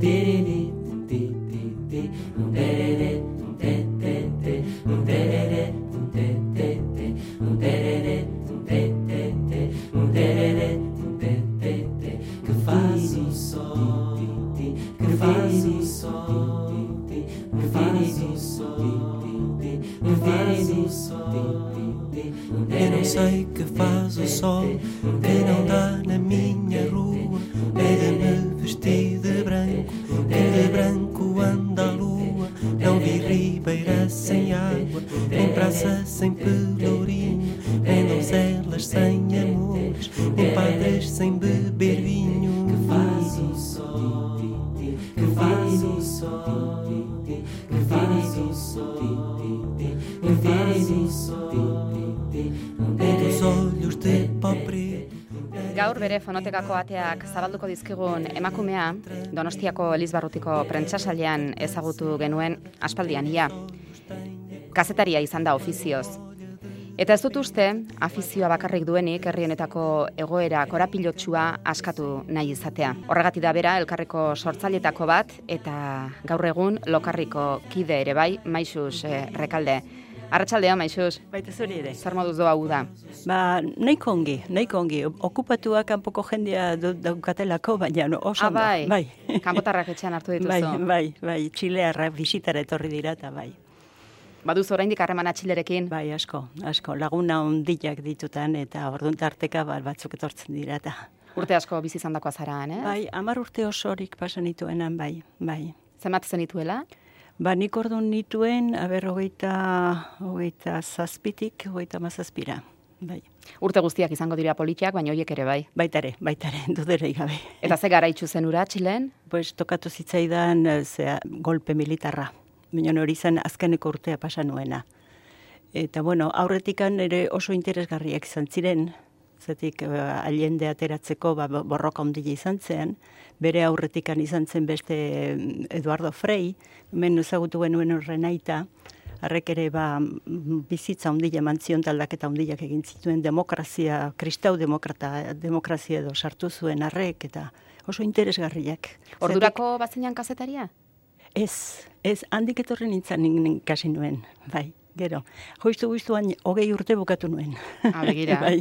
did it. Fonotekako ateak zabalduko dizkigun emakumea, Donostiako Elizbarrutiko prentsasailean ezagutu genuen aspaldian ia. Kazetaria izan da ofizioz. Eta ez dut uste, afizioa bakarrik duenik herri honetako egoera korapilotsua askatu nahi izatea. Horregatik da bera elkarreko sortzailetako bat eta gaur egun lokarriko kide ere bai, maixuz eh, rekalde. Arratxaldea, maixuz, Baita zuri ere. zer moduz doa da. Ba, nahiko ongi, nahiko ongi. Okupatuak kanpoko jendea daukatelako, baina no, oso Ah, bai, bai. kanpotarrak etxean hartu dituzu. bai, bai, bai, txilearra bisitara etorri dira eta bai. Baduzu oraindik harreman atxilerekin. Bai, asko, asko. Laguna ondilak ditutan eta orduan tarteka ba, batzuk etortzen dira eta. Urte asko bizi izan dakoa zara, eh? Bai, amar urte osorik pasan nituenan, bai, bai. Zenbat zenituela? Ba, nik orduan nituen, aber, hogeita, hogeita zazpitik, hogeita mazazpira, bai. Urte guztiak izango dira politiak, baina horiek ere bai. Baitare, baitare, duderei gabe. Eta ze gara zen ura, Txilen? Pues tokatu zitzaidan eh, zea, golpe militarra. Baina hori zen azkeneko urtea pasa nuena. Eta bueno, aurretikan ere oso interesgarriak izan ziren, zetik uh, aliende ateratzeko ba, bo- borroka ondile izan zen, bere aurretikan izan zen beste mm, Eduardo Frei, hemen ezagutu genuen horren aita, harrek ere ba, mm, bizitza ondile eman zion taldaketa ondilak egin zituen. Demokrazia, kristau demokrata, demokrazia edo sartu zuen harrek, eta oso interesgarriak. Ordurako bazinan kazetaria? Ez, ez, handik etorri nintzen nik- nik kasi nuen, bai, gero. Joiztu guiztuan hogei urte bukatu nuen. Ah, begira. bai.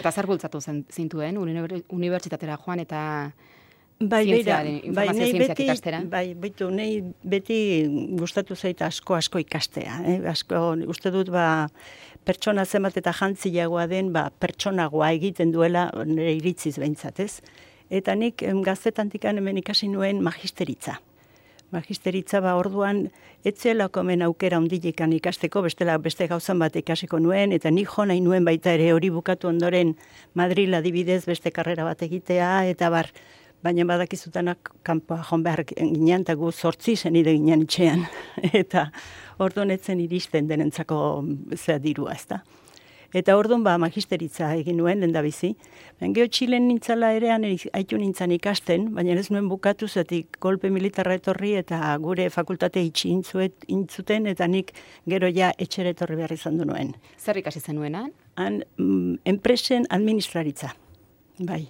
Eta zer bultzatu zintuen, uniber- unibertsitatera joan eta Bai, beira, bai, nei beti, ikastera. bai, baitu, nei beti gustatu zait asko asko ikastea, eh? asko, uste dut, ba, pertsona zenbat eta jantzilagoa den, ba, pertsonagoa egiten duela nire iritziz behintzat, ez? Eta nik em, gaztetantikan hemen ikasi nuen magisteritza. Magisteritza ba orduan etzelako hemen aukera ondilikan ikasteko, bestela beste gauzan bat ikasiko nuen, eta nik jo nahi nuen baita ere hori bukatu ondoren Madril adibidez beste karrera bat egitea, eta bar, baina badakizutanak kanpoa joan behar ginen, eta gu sortzi zen ide ginen itxean, eta orduan etzen iristen denentzako zea dirua, ezta. Eta orduan ba magisteritza egin nuen lenda bizi. Ben geho Txilen nintzala eri- haitu nintzen ikasten, baina ez nuen bukatu zetik golpe militarra etorri eta gure fakultate itxi intzuet, intzuten eta nik gero ja etxera etorri behar izan du nuen. zer ikasi zenuenan? Han mm, enpresen administraritza. Bai.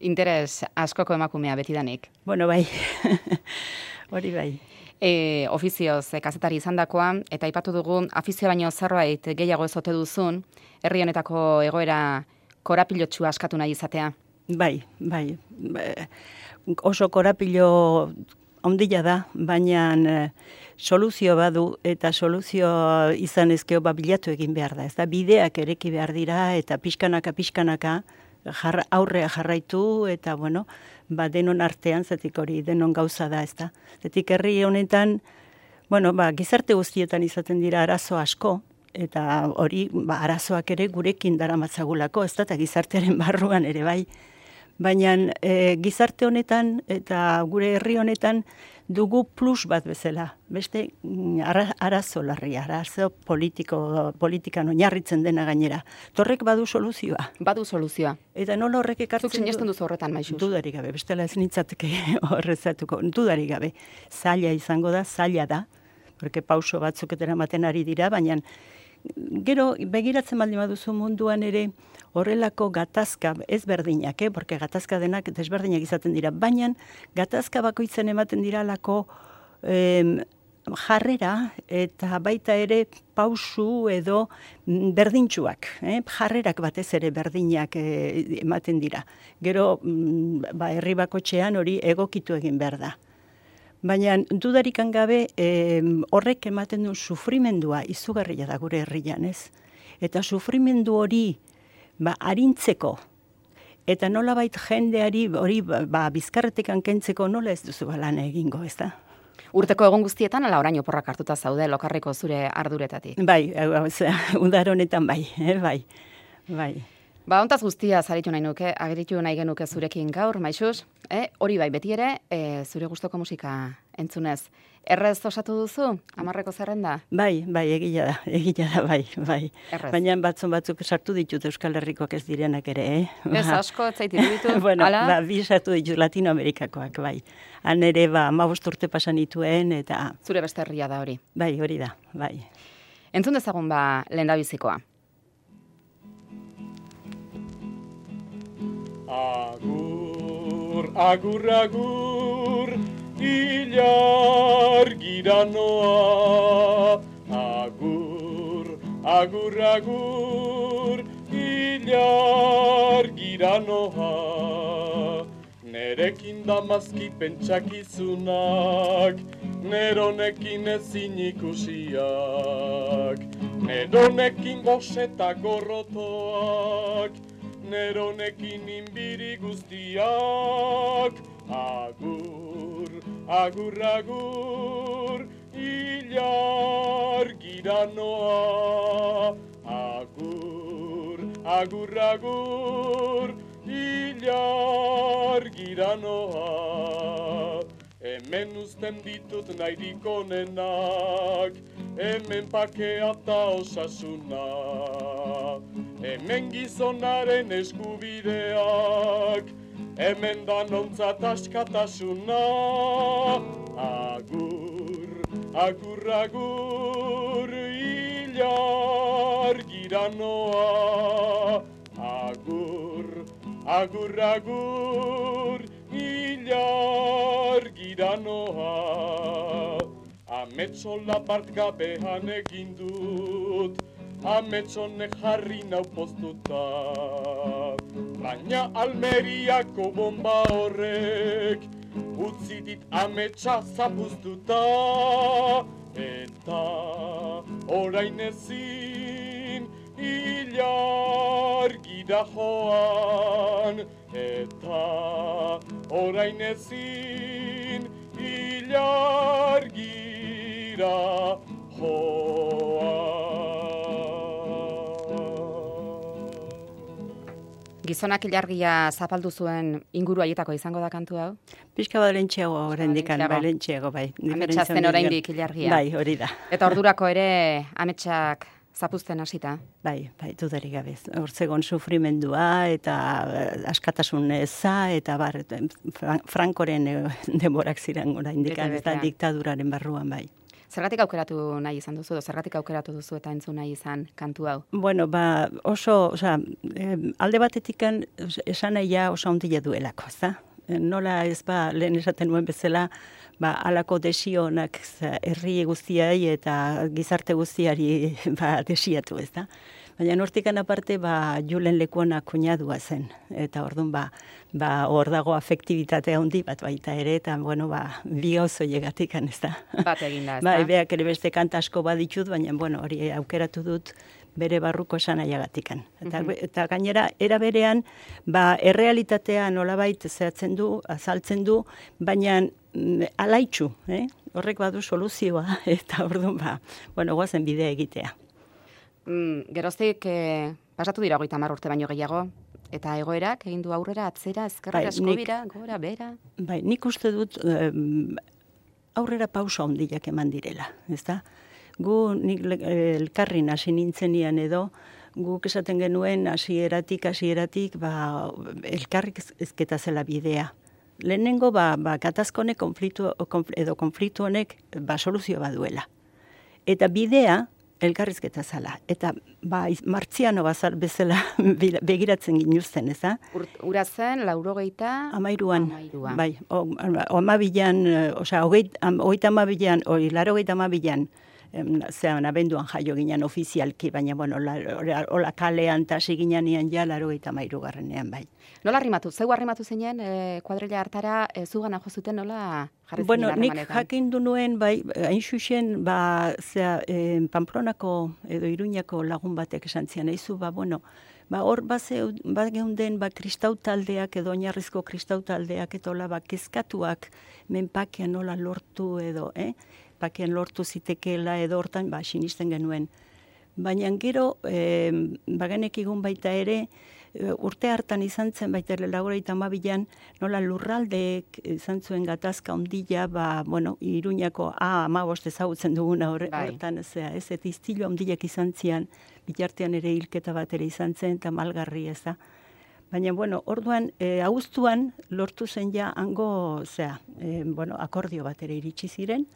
Interes askoko emakumea betidanik. Bueno, bai. Hori bai. E, ofizioz e, kazetari izandakoa eta aipatu dugu afizio baino zerbait gehiago ez ote duzun, herri honetako egoera korapilotsua askatu nahi izatea. Bai, bai. Ba, Oso korapilo ondila da, baina eh, soluzio badu eta soluzio izan ezkeo ba bilatu egin behar da. Ez da bideak ereki behar dira eta pixkanaka pixkanaka jarra, aurrea jarraitu eta bueno, ba denon artean zetik hori denon gauza da, ez da. Zetik herri honetan bueno, ba, gizarte guztietan izaten dira arazo asko, eta hori ba, arazoak ere gurekin daramatzagulako, ez da, eta gizartearen barruan ere bai. Baina e, gizarte honetan eta gure herri honetan dugu plus bat bezala. Beste mm, ara, arazo larri, arazo politiko, politikan oinarritzen dena gainera. Torrek badu soluzioa. Badu soluzioa. Eta nola horrek ekartzen Zuk sinesten duzu horretan, maixuz? Dudarik gabe, bestela ez nintzateke horrezatuko. Dudarik gabe, zaila izango da, zaila da, porque pauso batzuk etera maten ari dira, baina gero begiratzen baldin baduzu munduan ere horrelako gatazka ez berdinak, eh? porque gatazka denak desberdinak izaten dira, baina gatazka bakoitzen ematen dira lako em, jarrera eta baita ere pausu edo mm, berdintxuak, eh? jarrerak batez ere berdinak eh, ematen dira. Gero, mm, ba, herri bakotxean hori egokitu egin behar da. Baina dudarikan gabe eh, horrek ematen du sufrimendua izugarria da gure herrian, ez? Eta sufrimendu hori ba, arintzeko eta nolabait jendeari hori ba, bizkarretekan kentzeko nola ez duzu lan egingo, ez da? Urteko egon guztietan, ala orain oporrak hartuta zaude lokarriko zure arduretatik. Bai, udar honetan bai, eh, bai, bai. Ba, ontaz guztia zaritu nahi nuke, ageritu nahi genuke zurekin gaur, maixuz. Eh, hori bai, beti ere, eh, zure gustoko musika entzunez. Errez osatu duzu, amarreko zerrenda? Bai, bai, egila da, egila da, bai, bai. Errez. Baina batzun batzuk sartu ditut Euskal Herrikoak ez direnak ere, eh? Ez asko, ez zait iruditu, bueno, ala? ba, bi sartu ditut Latinoamerikakoak, bai. Han ere, ba, amabost urte pasan dituen, eta Zure beste herria da hori. bai, hori da, bai. Entzun dezagun ba, lehendabizikoa. Agur, agur, agur, ilar giranoa. Agur, agur, agur, ilar giranoa. Nerekin damazki pentsakizunak, neronekin ezin ikusiak. Neronekin goseta gorrotoak, neronekin inbiri guztiak. Agur, agur, agur, ilar giranoa. Agur, agur, agur, ilar giranoa. Hemen uzten ditut nahirik onenak, hemen pakea eta osasuna. Hemen gizonaren eskubideak, hemen danontzat askatasuna. Agur, agur, agur, ilar giranoa. Agur, agur, agur, ilar giranoa. Ametsola bart gabean egin dut, ametsonek jarri nau poztuta. Baina Almeriako bomba horrek, utzi dit ametsa zapuztuta. Eta orain ezin, ilar gira joan. Eta orain ezin, ilar gira joan. Gizonak ilargia zapaldu zuen inguru haietako izango da kantu hau? Pixka balentxeago oraindikan, Balentxeago. balentxeago, bai. Zen Diferentzia oraindik ilargia. Bai, hori da. Eta ordurako ere ametsak zapuzten hasita. Bai, bai, dudarik gabe. Hortzegon sufrimendua eta eh, askatasun eza eta bar, Fran- Frankoren eh, denborak ziren oraindik eta diktaduraren barruan bai. Zergatik aukeratu nahi izan duzu, edo zergatik aukeratu duzu eta entzun nahi izan kantu hau? Bueno, ba, oso, osea, eh, alde batetikan esan nahia oso handia duelako? Eh, Nola ez ba, lehen esaten nuen bezala, ba, alako desionak za, herri guztiai eta gizarte guztiari ba, desiatu, ez da? Baina nortikan aparte, ba, Julen lekuana kuñadua zen. Eta orduan, ba, ba, hor dago afektibitatea handi bat baita ere, eta, bueno, ba, bi gauzo llegatikan, ez da? Bat eginda, ez Bai, da? beak ere beste kanta asko baditut, baina, bueno, hori aukeratu dut bere barruko esan aiagatikan. Eta, Mhm. eta gainera, era berean, ba, errealitatea nolabait zehatzen du, azaltzen du, baina mm, alaitxu, eh? horrek badu soluzioa, eta orduan, ba, bueno, guazen bidea egitea. Mm, geroztik, eh, pasatu dira hogeita hamar urte baino gehiago, Eta egoerak egin du aurrera atzera, ezkerra, Bai, eskobira, gora, bera. Bai, nik uste dut em, aurrera pausa ondiak eman direla, ezta? Gu nik eh, elkarrin hasi nintzenian edo, guk esaten genuen hasieratik hasieratik ba elkarrik ez- ezketa zela bidea. Lehenengo ba, ba katazkone konfliktu konf- edo konfliktu honek ba soluzio baduela. Eta bidea elkarrizketa zala. Eta ba martziano bazal bezala begiratzen ginuzten, ez Ur, ura zen, laurogeita... Amairuan, Amairua. bai, o, o amabilan, eh, am, hogeita amabilan, oi, laro amabilan, em, zean, abenduan jaio ginen ofizialki, baina, bueno, la, hola kalean eta hasi ginean ja, laro hogeita amairu garrenean, bai. Nola arrimatu? Zeu arrimatu zinen, e, kuadrilla hartara, e, zugana jo zuten nola jarri Bueno, zinen nik jakin du nuen, bai, hain xuxen, ba, zea, eh, Pamplonako edo Iruñako lagun batek esan zian, eizu, ba, bueno, ba, hor, ba, ba, geunden, ba, kristau taldeak edo oinarrizko kristau taldeak eta hola, ba, kezkatuak menpakean nola lortu edo, eh? Pakean lortu zitekeela edo hortan, ba, sinisten genuen. Baina gero, eh, bagenekigun baita ere, e, urte hartan izan zen baita ere laurogeita hamabian nola lurraldeek izan zuen gatazka ondila, ba, bueno, iruñako A amabost ezagutzen duguna horre, Bai. hortan, zera, ez, eta iztilo ondilak izan zian, bitartean ere hilketa bat ere izan zen, eta malgarri ez da. Baina, bueno, orduan, e, auguztuan lortu zen ja hango, zera, e, bueno, akordio bat ere iritsi ziren,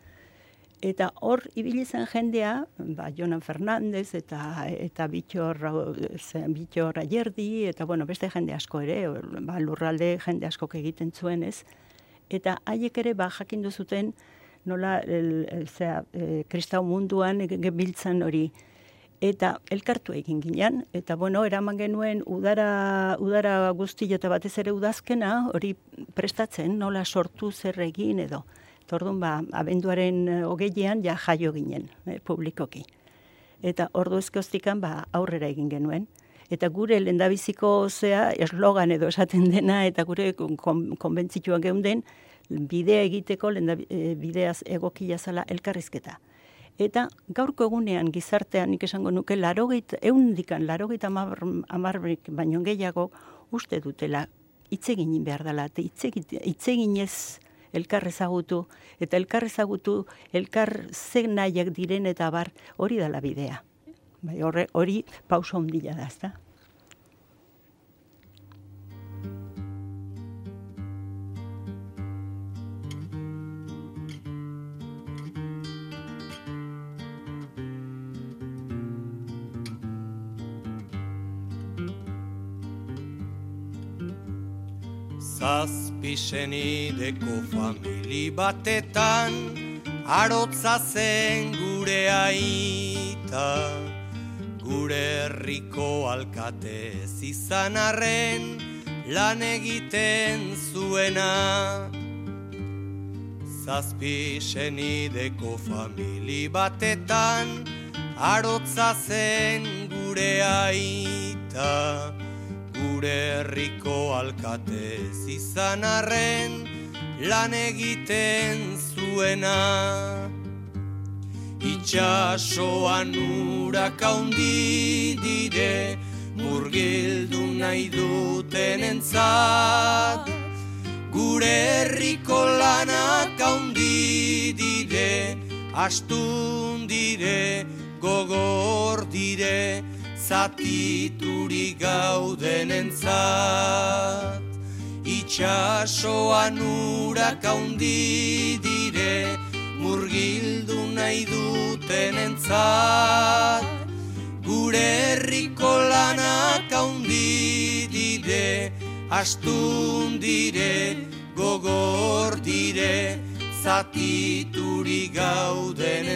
Eta hor ibili zen jendea, ba, Jonan Fernandez eta eta Bitxor zen Bitxor Ayerdi eta bueno, beste jende asko ere, ba, lurralde jende askok egiten zuen, ez? Eta haiek ere ba jakindu zuten nola el, el, zera, e, kristau munduan gebiltzan hori eta elkartu egin ginen, eta bueno, eraman genuen udara, udara guzti eta batez ere udazkena hori prestatzen, nola sortu zer egin edo. Orduan, ba, abenduaren eh, hogeian ja jaio ginen, eh, publikoki. Eta ordu ezkoztikan, ba, aurrera egin genuen. Eta gure lendabiziko zea, eslogan edo esaten dena, eta gure kon, konbentzituan geunden, bidea egiteko lenda, e, bideaz egokia zala elkarrizketa. Eta gaurko egunean gizartean nik esango nuke larogeit, eundikan larogeit amar, amarrik baino gehiago uste dutela itzegin behar dela, eta itzeginez elkar ezagutu, eta elkar ezagutu, elkar zen nahiak diren eta bar hori dela bidea. Bai, horre, hori pauso ondila da, ezta? Zazpisenideko famili batetan Arotza zen gure aita. Gure herriko alkate izan arren Lan egiten zuena. Zazpisenideko famili batetan Arotza zen gure aita Gure herriko alkate izan arren Lan egiten zuena. Itxasoan urak haundi dire Murgildu nahi duten entzat Gure herriko lanak haundi dire Astun dire, gogor dire Zatituri gauden entzat Itxasoan urak haundi dire Murgildu nahi duten entzat Gure herriko lanak haundi dire Astun dire, gogor dire Zatituri gauden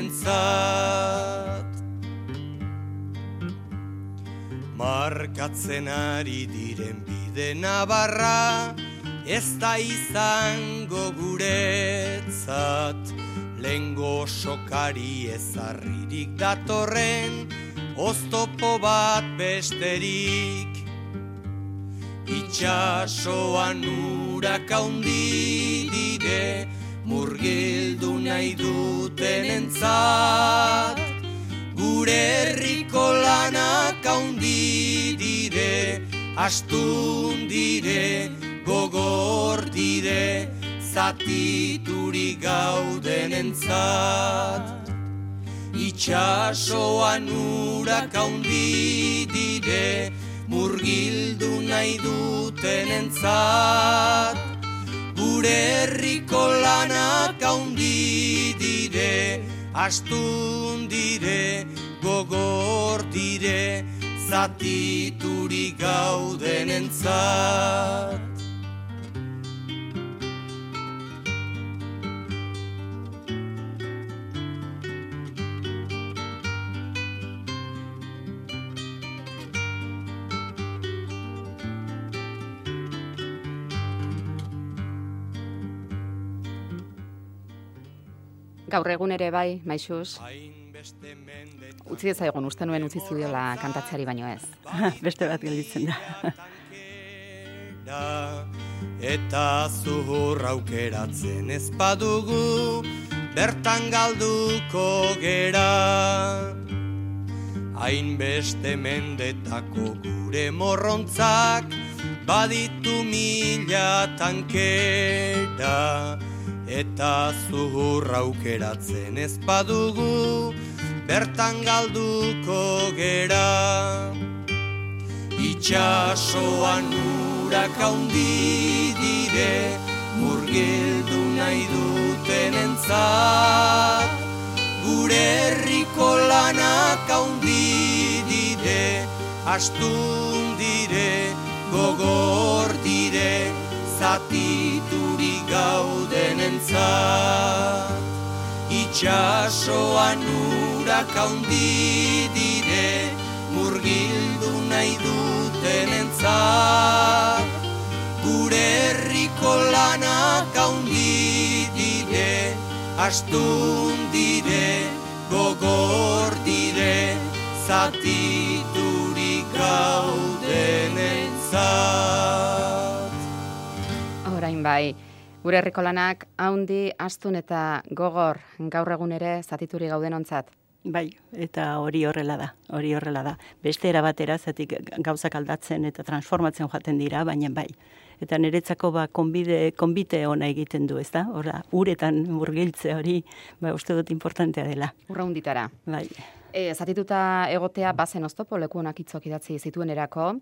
Markatzen ari diren bide nabarra Ez da izango guretzat. Lengo sokari ezarririk datorren Oztopo bat besterik. Itxasoan urak haundi dire Murgildu nahi duten entzat Gure herriko lanak haundi dire astun dire, gogor dire, zatituri gauden entzat. Itxasoan urak haundi dire, murgildu nahi duten entzat. Gure herriko lanak haundi dire, astun dire, gogor dire, zatituri gauden entzat. Gaur egun ere bai, maixuz, utzi ezagun uste nuen utzi zudiola kantatzeari baino ez. Beste bat gelditzen da. Eta zuhur aukeratzen ez badugu bertan galduko gera Hainbeste mendetako gure morrontzak baditu mila tankera Eta zuhur aukeratzen ez badugu bertan galduko gera. Itxasoan urak haundi dire murgildu nahi duten entzat Gure herriko lanak haundi dire astun dire gogor dire zatituri gauden entzat Itxasoan urak haundi dire, murgildu nahi duten entzat. Gure herriko lanak haundi dire, astun dire, gogor dire, zatiturik gauden entzat. Orain bai, gure herriko lanak haundi, astun eta gogor gaur egun ere zatituri gauden ontzat. Bai, eta hori horrela da, hori horrela da. Beste era batera, zatik gauzak aldatzen eta transformatzen joaten dira, baina bai. Eta niretzako ba, konbide, konbite ona egiten du, ez da? Hora, uretan murgiltze hori, ba, uste dut importantea dela. Urra hunditara. Bai. E, zatituta egotea bazen oztopo leku honak itzok idatzi zituen erako,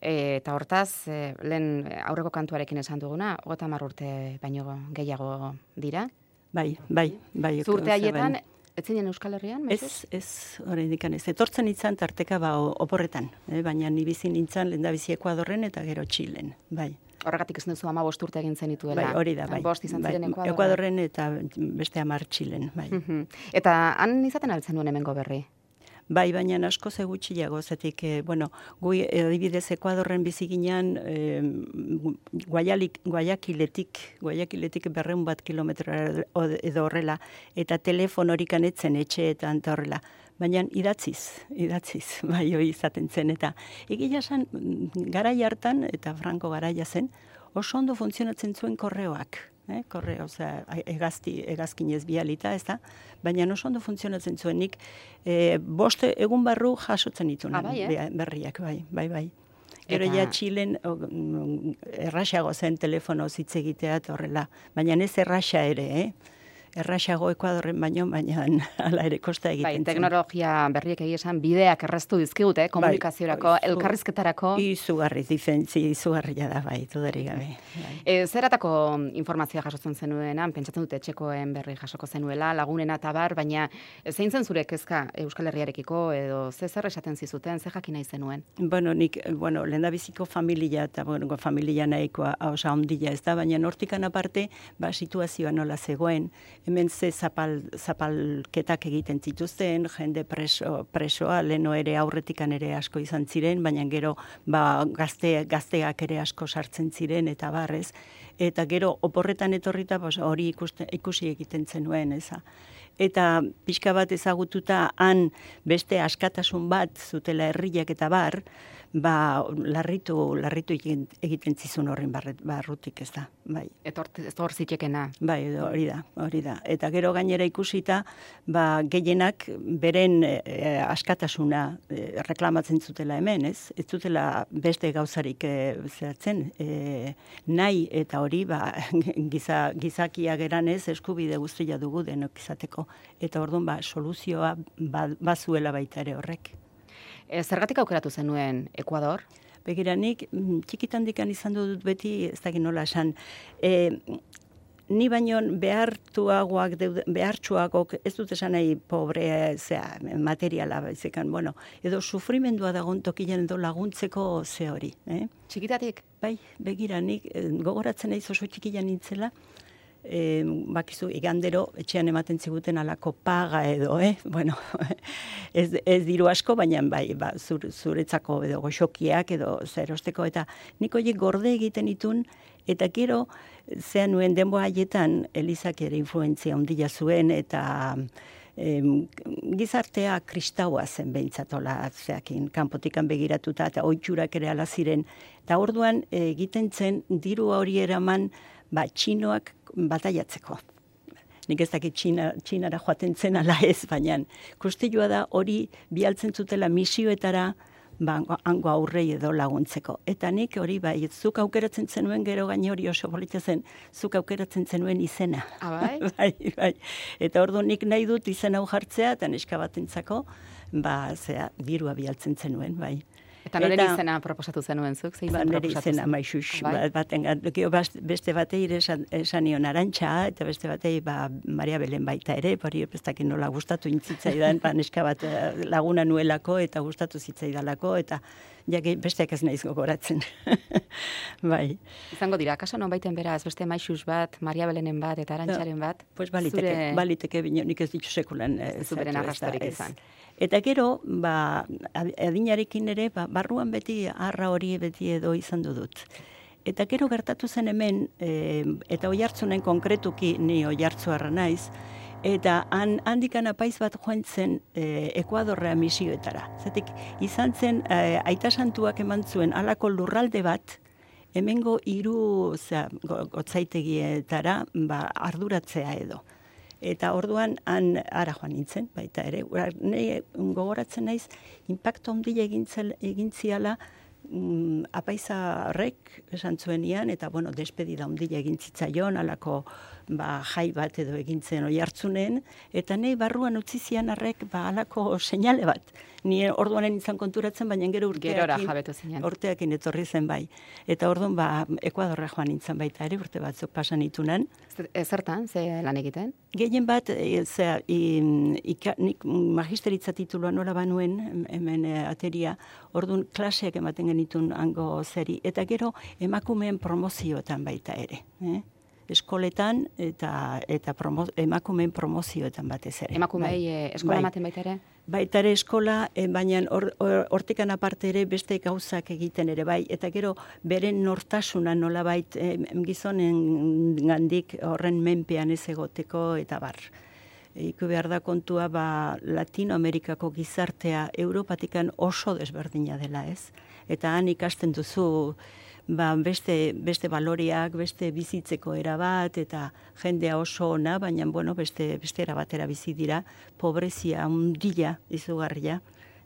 e, eta hortaz, e, lehen aurreko kantuarekin esan duguna, hogeta urte baino gehiago dira. Bai, bai, bai. Zurte haietan, ez zinen Euskal Herrian? Ez, ez, hori indikan ez. Etortzen itzan tarteka ba oporretan, eh? baina ni bizi nintzen bizi Ekuadorren eta gero Txilen, bai. Horregatik ez duzu ama bost urte egin zenituela. Bai, hori da, bai. Bost izan bai, ziren Ekuadorren. Ekuadorren eta beste amar Txilen, bai. Mhm. Eta han izaten altzen duen hemengo berri? Bai, baina asko ze gutxiago, zetik, eh, bueno, gui adibidez Ekuadorren bizi ginean, eh, guaialik, guaiakiletik, guaiakiletik berreun bat kilometro edo horrela, eta telefon horik anetzen etxeetan eta horrela. Baina idatziz, idatziz, bai hori izaten zen, eta egia zen, garai hartan, eta franko garaia zen, oso ondo funtzionatzen zuen korreoak, eh, korreo, osea, egazti, egazkin ez bialita, ez da? Baina oso ondo funtzionatzen zuen nik, e, boste egun barru jasotzen dituen Ah, bai, eh? berriak, bai, bai, bai. Gero ja Txilen mm, erraxago zen telefono hitz egitea horrela, baina ez erraxa ere, eh? Erraxago Ekuadorren baino, baina hala ere kosta egiten Bai, teknologia berriek egia esan bideak erraztu dizkigute, komunikaziorako, bai, elkarrizketarako. Izugarri, difentzi, izugarria da, bai, dudarik gabe. Bai. E, zeratako informazioa jasotzen zenuenan, pentsatzen dute etxekoen berri jasoko zenuela, lagunena eta bar, baina zein zen zure kezka Euskal Herriarekiko edo ze zer esaten zizuten, ze jakin nahi zenuen? Bueno, nik, eh, bueno, lehen familia eta, bueno, familia nahikoa osa ondila ez da, baina nortikan aparte, ba, situazioa nola zegoen, hemen ze zapal, zapalketak egiten zituzten, jende preso, presoa, leno ere aurretikan ere asko izan ziren, baina gero, ba, gazte, gazteak ere asko sartzen ziren, eta barrez, eta gero oporretan etorrita bos, hori ikuste, ikusi egiten zenuen, eza. Eta pixka bat ezagututa han beste askatasun bat zutela herriak eta bar, ba, larritu, larritu egiten, egiten zizun horren barret, barrutik ez da, bai. Eta hor zitekena. Bai, edo, hori da, hori da. Eta gero gainera ikusita, ba, gehienak beren e, askatasuna e, reklamatzen zutela hemen, ez? Ez zutela beste gauzarik e, zehatzen, e, nahi eta hori, ba, giza, gizakia geran ez, eskubide guztia dugu denok izateko. Eta orduan, ba, soluzioa ba, bazuela baita ere horrek. E, zergatik aukeratu zenuen Ekuador? Begira, nik mm, txikitan dikan izan dut beti, ez dakit nola esan, e, ni baino behartuagoak, behartsuagok, ez dut esan nahi pobre, zera, materiala, baizekan, bueno, edo sufrimendua dagoen tokilen edo laguntzeko ze hori. Eh? Txikitatik? Bai, begira, nik eh, gogoratzen nahi oso txikilan nintzela, e, bakizu, igandero etxean ematen ziguten alako paga edo, eh? Bueno, ez, ez diru asko, baina bai, ba, zur, zuretzako edo goxokiak edo zerosteko, eta nik horiek gorde egiten itun, eta gero, zean nuen denbo haietan, Elizak ere influenzia ondila zuen, eta em, gizartea kristaua zen behintzatola zeakin, kanpotikan begiratuta, eta oitxurak ere alaziren, eta orduan egiten zen diru hori eraman, ba, txinoak bataiatzeko. Nik ez dakit txina, txinara joaten zen ala ez, baina kustilua da hori bialtzen zutela misioetara ba, hango aurrei edo laguntzeko. Eta nik hori bai, zuk aukeratzen zenuen gero gaine hori oso bolita zen, zuk aukeratzen zenuen izena. Abai? bai, bai. Eta ordu nik nahi dut izena hau jartzea, eta neska batentzako, ba, zea, dirua bialtzen zenuen, bai. Eta nire izena proposatu zenuen zuk? Zein ba, nire izena maixux. Bai? Ba, baten, beste batei ere esan, esan nion arantxa, eta beste batei ba, Maria Belen baita ere, pari epestakin nola gustatu intzitzaidan, ba, neska bat eh, laguna nuelako, eta gustatu zitzaidalako, eta ja, besteak ez naiz gogoratzen. bai. Izango dira, kaso non baiten beraz, beste maixus bat, Maria Belenen bat, eta arantxaren bat? pues baliteke, zure... baliteke, nik ez ditu sekulan. Eh, zuberen arrastorik izan. Eta gero, ba, adinarekin ere, ba, barruan beti arra hori beti edo izan dut. Eta gero gertatu zen hemen, e, eta oi hartzunen konkretuki ni oi hartzuarra naiz, eta han, handikan apaiz bat joan zen e, Ekuadorrea misioetara. Zatik, izan zen, e, aita santuak eman zuen alako lurralde bat, hemengo hiru gotzaitegietara ba, arduratzea edo. Eta orduan han ara joan nintzen, baita ere. Nei gogoratzen naiz, impacto handia egintziala mm, apaiza horrek esan zuenian, eta bueno, despedida handia egin zitzaion, alako ba, jai bat edo egintzen oi hartzunen, eta nei barruan utzi zian arrek ba, alako seinale bat. Ni orduanen izan konturatzen, baina gero urteakin, zinean. urteakin etorri zen bai. Eta orduan ba, Ekuadorra joan nintzen baita ere, urte batzuk pasan itunan. Zertan, ze lan egiten? Gehien bat, e, zera, nik magisteritza titulua nola banuen, hemen e, ateria, orduan klaseak ematen genitun hango zeri, eta gero emakumeen promozioetan baita ere. Eh? Eskoletan eta eta promo, emakumeen promozioetan batez ere. Emakumei bai. Eh, eskola bai. ematen baita ere? Baita ere eskola, e, baina hortikan or, aparte ere beste gauzak egiten ere bai, eta gero beren nortasuna nola bait e, gizonen gandik horren menpean ez egoteko eta bar. Iku behar da kontua ba Latinoamerikako gizartea Europatikan oso desberdina dela ez. Eta han ikasten duzu ba, beste, beste baloriak, beste bizitzeko erabat, eta jendea oso ona, baina bueno, beste, beste erabatera bizi dira, pobrezia undila izugarria,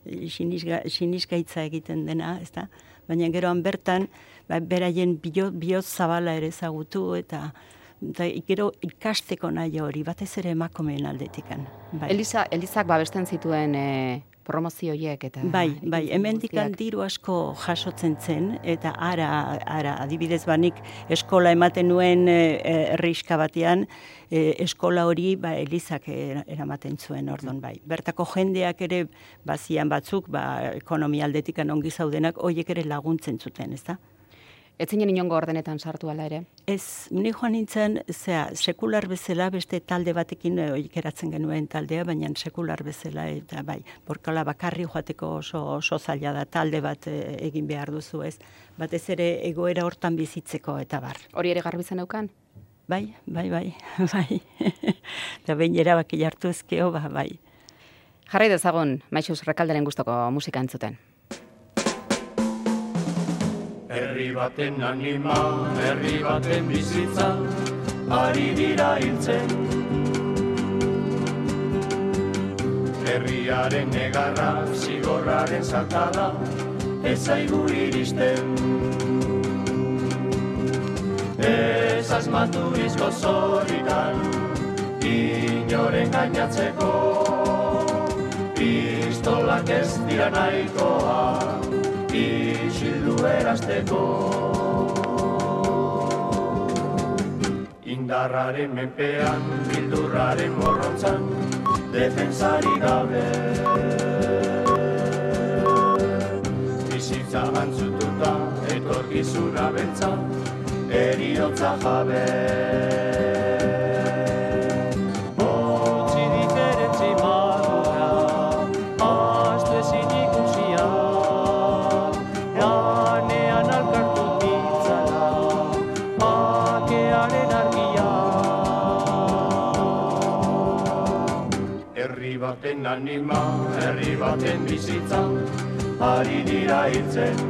siniskaitza egiten dena, ez da? Baina geroan bertan, ba, beraien bihot zabala ere zagutu, eta eta gero ikasteko nahi hori, batez ere emakumeen aldetikan. Bai. Elisa, Elizak babesten zituen e, promozioiek eta bai bai hemendikan diru asko jasotzen zen eta ara ara adibidez banik eskola ematen nuen herriska e, batean e, eskola hori ba elizak eramaten zuen ordon bai. Bertako jendeak ere bazian batzuk ba ekonomia aldetikan ongi zaudenak hoiek ere laguntzen zuten ezta Ez zinen inongo ordenetan sartu ala ere? Ez, ni joan nintzen, zera, sekular bezala, beste talde batekin eh, oikeratzen genuen taldea, baina sekular bezala, eta bai, borkala bakarri joateko oso, oso zaila da talde bat eh, egin behar duzu ez. Batez ere egoera hortan bizitzeko, eta bar. Hori ere garbi zen eukan? Bai, bai, bai, bai. eta behin erabaki jartu ezkeo, ba, bai. Jarri dezagun, maixuz rekalderen gustoko musika entzuten. Herri baten anima, herri baten bizitza, ari dira hiltzen. Herriaren negarra, zigorraren saltada, ez zaigu iristen. Ez asmatu izko zorikan, inoren gainatzeko, pistolak ez dira nahikoa, isildu erazteko. Indarraren menpean, bildurraren morrontzan, defensari gabe. Bizitza antzututa, etorkizuna bentza, eriotza jabe. Anima, herri baten bizitza, ari dira hiltzen.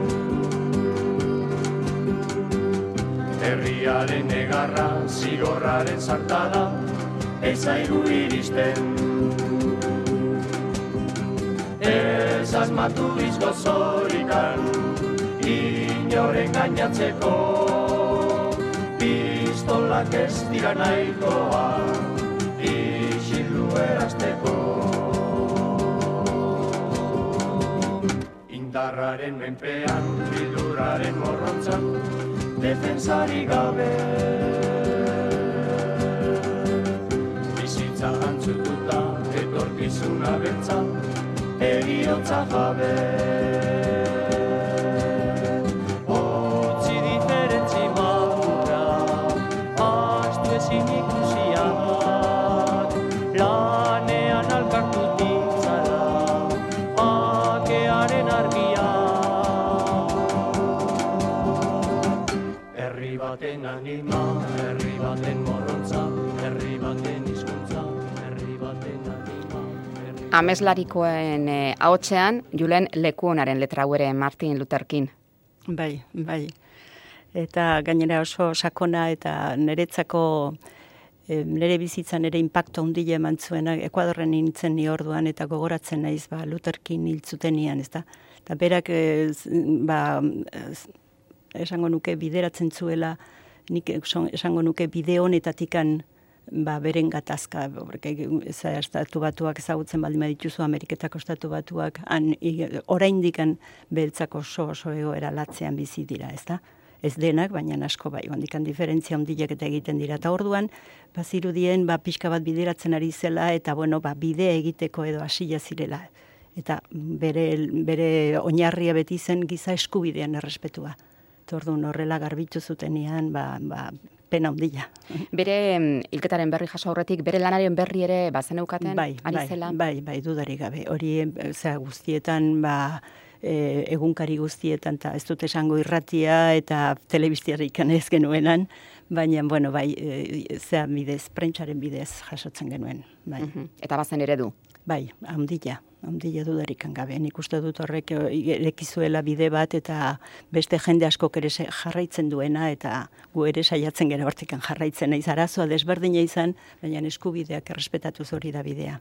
Herriaren egarra, zigorraren sartada, ez zaigu iristen. Ez asmatu izko zorikan, inoren gainatzeko, pistolak ez dira nahikoa, isildu erazteko. Indarraren menpean, bildurraren morrontzan, defensari gabe. Bizitza antzututa, etorkizuna bentza, eriotza jabe. Ameslarikoen eh, ahotsean, Julen Lekuonaren letra ere Martin Luther King. Bai, bai. Eta gainera oso sakona eta niretzako e, nire bizitzan ere impacto handia eman zuena, Ekuadorren nintzen ni orduan eta gogoratzen naiz ba, Luther King hiltzutenian, ez da? Eta berak, e, z- ba, ez- esango nuke bideratzen zuela, nik esan- esango nuke bide honetatikan ba, beren gatazka, estatu batuak ezagutzen baldin badituzu Ameriketako estatu batuak, han oraindikan beltzako oso oso egoera latzean bizi dira, ez da? Ez denak, baina asko bai, handikan diferentzia handiak eta egiten dira. Eta orduan, bazirudien, ba, pixka bat bideratzen ari zela, eta bueno, ba, bidea egiteko edo hasila zirela. Eta bere, bere oinarria beti zen giza eskubidean errespetua. Eta orduan horrela garbitu zutenean, ba, ba, pena handia. Bere hilketaren berri jaso aurretik, bere lanaren berri ere bazen eukaten, bai, ari bai, zela. bai, bai, dudarik gabe. Hori, zera, guztietan, ba, e, egunkari guztietan, eta ez dut esango irratia eta telebistiarik ez genuenan, baina, bueno, bai, e, zera bidez, prentsaren bidez jasotzen genuen, bai. Mhm. Eta bazen eredu. Bai, handila, handila dudarik gabe. Nik uste dut horrek eh, erekizuela bide bat eta beste jende askok ere jarraitzen duena eta gu ere saiatzen gero hortikan jarraitzen naiz arazoa desberdina izan, baina eskubideak errespetatuz hori da bidea.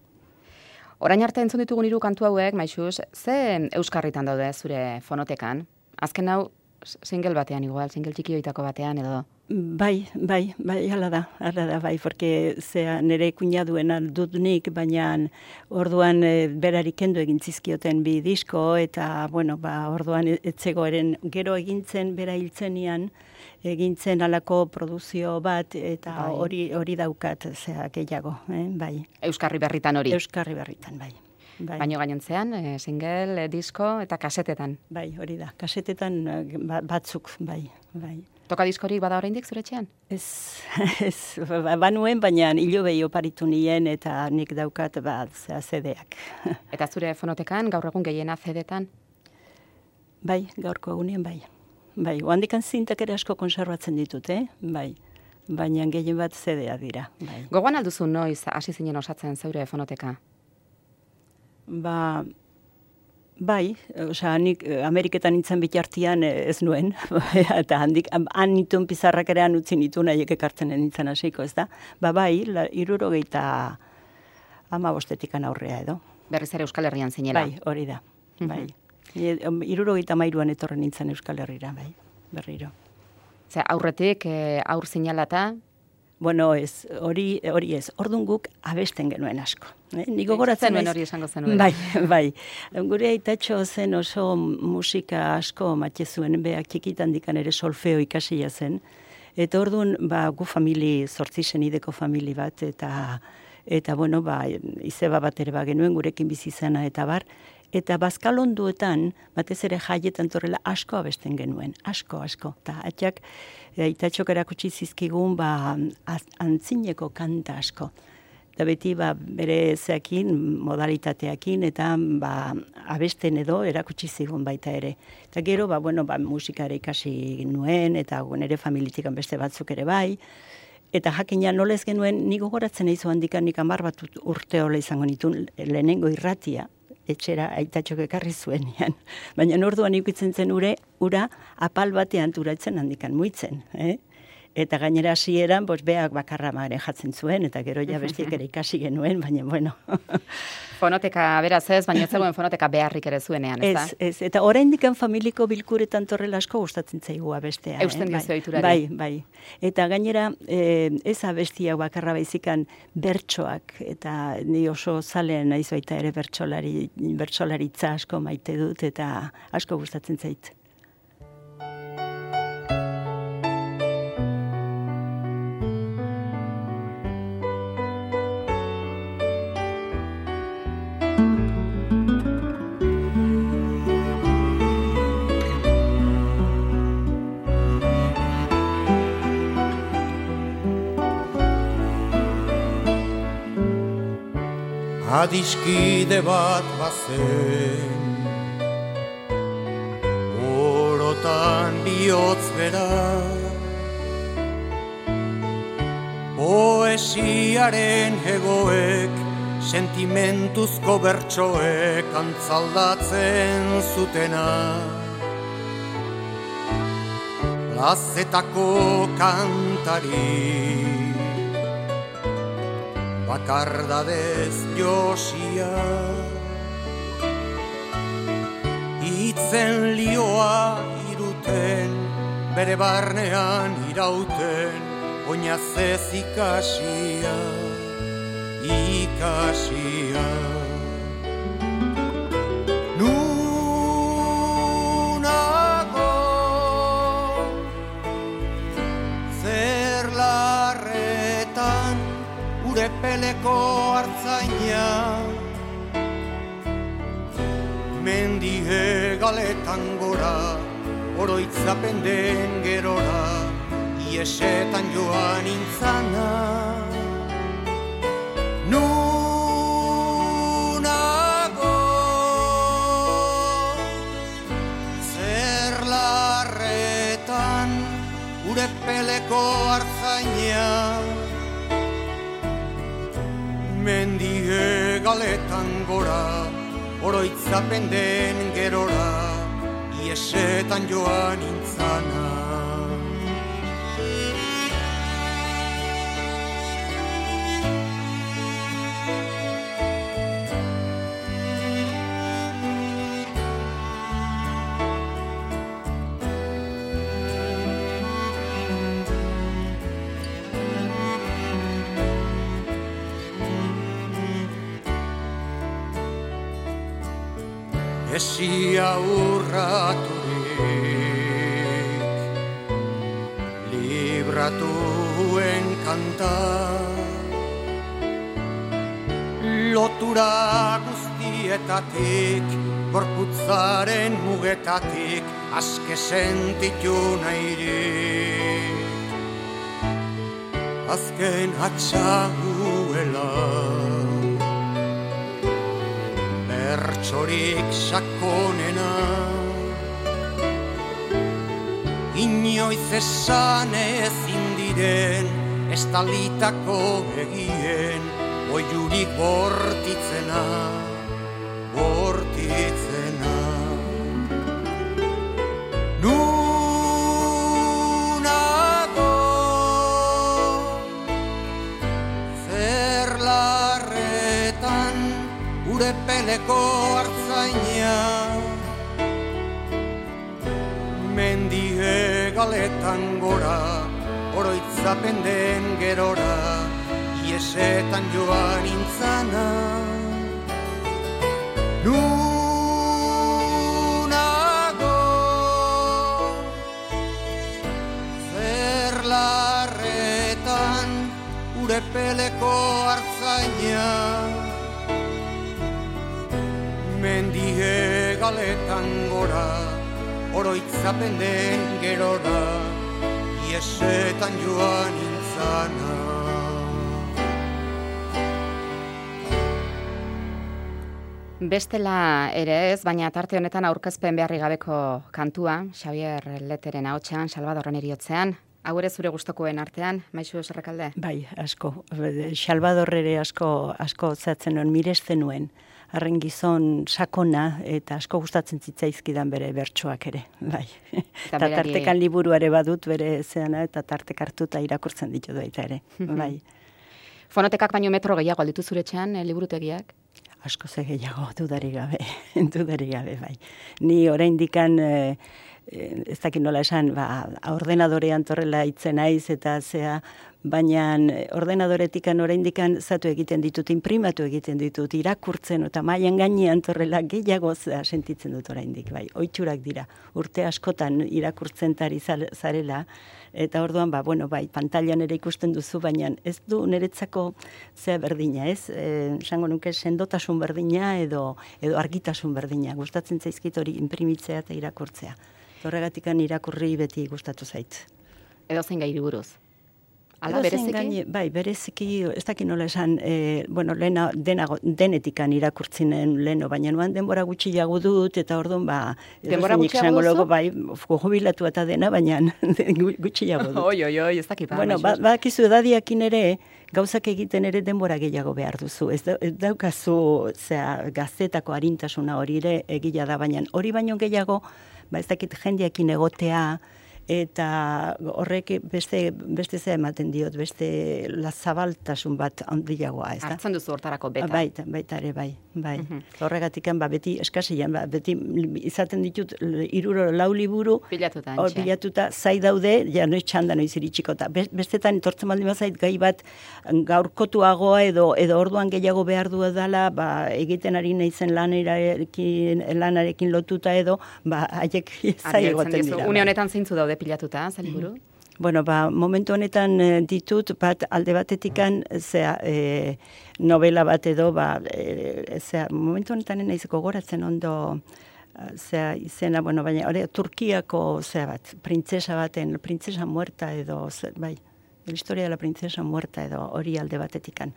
Orain arte entzun ditugun hiru kantu hauek, maixuz, ze euskarritan daude zure fonotekan? Azken hau, single batean igual, single txiki batean edo... Bai, bai, bai, hala da, hala da, bai, porque zea nire kuñaduena dut nik, baina orduan e, berari kendu egin zizkioten bi disko, eta, bueno, ba, orduan e- etzegoeren gero egintzen, bera hiltzenian, egintzen alako produzio bat, eta Bai. hori hori daukat, zea, gehiago, eh? bai. Euskarri berritan hori. Euskarri berritan, bai. Bai. Baino gainontzean, e, single, e, disko eta kasetetan. Bai, hori da. Kasetetan eh, ba- batzuk, bai, bai. Toka diskorik bada oraindik zure etxean? Ez, ez, ba, banuen, baina hilo behi oparitu nien eta nik daukat ba, zea zedeak. Eta zure fonotekan gaur egun gehiena zedetan? bai, gaurko egunean bai. Bai, oandikan zintak ere asko konserbatzen ditut, eh? Bai, baina gehien bat zedea dira, bai. Gogoan alduzu noiz hasi zinen osatzen zeure fonoteka? Ba, Bai, osea, nik eh, Ameriketan nintzen bitartian eh, ez nuen, eta handik, han nituen pizarrak ere utzi nitu nahiek ekartzen nintzen hasiko, ez da? Ba, bai, iruro gehieta ama bostetikan aurrea edo. Berriz ere Euskal Herrian zinela. Bai, hori da, bai. Iruro gehieta mairuan etorren nintzen Euskal Herrira, bai, berriro. Ze, aurretik, e, aur zinalata, Bueno, ez, hori, hori ez, ordun guk abesten genuen asko. Eh? Niko goratzen nuen hori esango zenuen. Bai, bai. Gure aitatxo zen oso musika asko matxe zuen, beak txikitan dikan ere solfeo ikasia zen. Eta orduan, ba, gu famili, zortzi ideko famili bat, eta, eta bueno, ba, izeba bat ere ba genuen gurekin bizi zena eta bar, eta bazkalonduetan, batez ere jaietan torrela asko abesten genuen, asko, asko. Ta atxak, e, itatxok erakutsi zizkigun, ba, antzineko kanta asko. Da beti, ba, bere zeakin, modalitateakin, eta ba, abesten edo erakutsi zigun baita ere. Eta gero, ba, bueno, ba, musikare ikasi nuen, eta nire familitikan beste batzuk ere bai, Eta jakina nolez genuen, nigo goratzen eizu handikan nik amar bat urte hola izango nitun lehenengo irratia, etxera aitatxok ekarri zuen Baina orduan ikutzen zen ure, ura apal batean turatzen handikan muitzen. Eh? Eta gainera hasieran bos beak bakarra mare jatzen zuen, eta gero ja bestiek ere ikasi genuen, baina bueno. fonoteka beraz ez, baina zegoen fonoteka beharrik ere zuenean, ez da? Ez, ez, eta oraindik familiko bilkuretan torrela asko gustatzen zaigua bestea. Eusten eh? bai, bai, bai. Eta gainera, eh, ez abestia bakarra baizikan bertsoak, eta ni oso zalean naiz baita ere bertsolari, bertsolaritza asko maite dut, eta asko gustatzen zait. Adiskide bat bazen. Orotan bihotz bera. Poesiaren egoek Sentimentuzko bertsoek antzaldatzen zutena. Plazetako kantari bakardadez josia Itzen lioa iruten, bere barnean irauten, oinazez ikasia, ikasia. Peleko hartzaina. Mendie galetan gora Oroitzapen den gerora Iesetan joan intzana Nunago Zer larretan Ure peleko hartzaina galetan gora, oroitzapen den gerora, iesetan joan intzana. Guztietatik gorputzaren mugetatik aske sentitu nahirik. Azken atxaguela. Bertsorik sakonena. Inoiz esan ez indiren estalitako egien oiurik bortitzena ure peleko hartzaina Mendie galetan gora oroitzapen den gerora Iesetan joan intzana Nunago Zerlarretan ure peleko hartzaina Mendie galetan gora oroitzapen den gerora Iesetan joan intzana Bestela ere ez, baina tarte honetan aurkezpen beharri gabeko kantua, Xavier Leteren ahotsean, Salvadorren eriotzean, hau ere zure gustokoen artean, maizu eserrekalde? Bai, asko. Salvador ere asko, asko zatzen nuen, miresten nuen. Arren gizon sakona eta asko gustatzen zitzaizkidan bere bertsoak ere, bai. Eta berari- tartekan liburuare badut bere zeana eta tartek hartuta irakurtzen ditu baita ere, bai. Fonotekak baino metro gehiago alditu zure etxean, eh, liburutegiak? asko ze gehiago dudari gabe, dudari gabe, bai. Ni oraindikan eh, eh, ez dakit nola esan, ba, ordenadorean torrela itzen naiz eta zea, baina ordenadoretikan oraindikan zatu egiten ditut, imprimatu egiten ditut, irakurtzen eta mailan gainean torrela gehiago sentitzen dut oraindik, bai. Oitxurak dira, urte askotan irakurtzen tari zarela, eta orduan, ba, bueno, bai, pantailan ere ikusten duzu, baina ez du niretzako zea berdina, ez? E, esango nuke sendotasun berdina edo edo argitasun berdina. Gustatzen zaizkit hori inprimitzea eta irakurtzea. Horregatikan irakurri beti gustatu zait. Edo zein gairi buruz? Ala, bereziki? gaine- bai, bereziki, ez dakit nola esan, e, bueno, lehena, denago, denetikan irakurtzinen leno, baina nuan denbora gutxiago dut, eta orduan, ba, Denbora gutxiago duzu? logo, bai, jubilatu eta dena, baina gu- gutxiago dut. Oi, oi, oi, ez dakit. ba, Bueno, maizu. ba, badakizu edadiakin ere, gauzak egiten ere denbora gehiago behar duzu. Ez, da, ez daukazu zea, gaztetako harintasuna hori ere egila da, baina hori baino gehiago, ba ez dakit jendeakin egotea, eta horrek beste, beste zea ematen diot, beste lazabaltasun bat handiagoa, ez da? Hartzen duzu hortarako beta. Baita, baita ere, bai, bai. Mhm. Horregatikan, ba, beti eskasian, ba, beti izaten ditut iruro lau liburu, Pilatuta, Hor antxe. bilatuta zai daude, ja noiz txanda noiz iritsiko. Ta be- bestetan etortzen baldin bazait gai bat gaurkotuagoa edo edo orduan gehiago behar du dela, ba, egiten ari naizen lanarekin, lanarekin lotuta edo, ba, haiek zai egoten dira. Une bai. honetan zeintzu daude pilatuta, zaliburu? Bueno, ba, momentu honetan eh, ditut, bat alde batetikan, zea, e, novela bat edo, ba, e, zea, momentu honetan naiz gogoratzen ondo, zea, izena, bueno, baina, hori, Turkiako, zea bat, printzesa baten, printzesa muerta edo, ze, bai, La historia de la princesa muerta edo hori alde batetikan.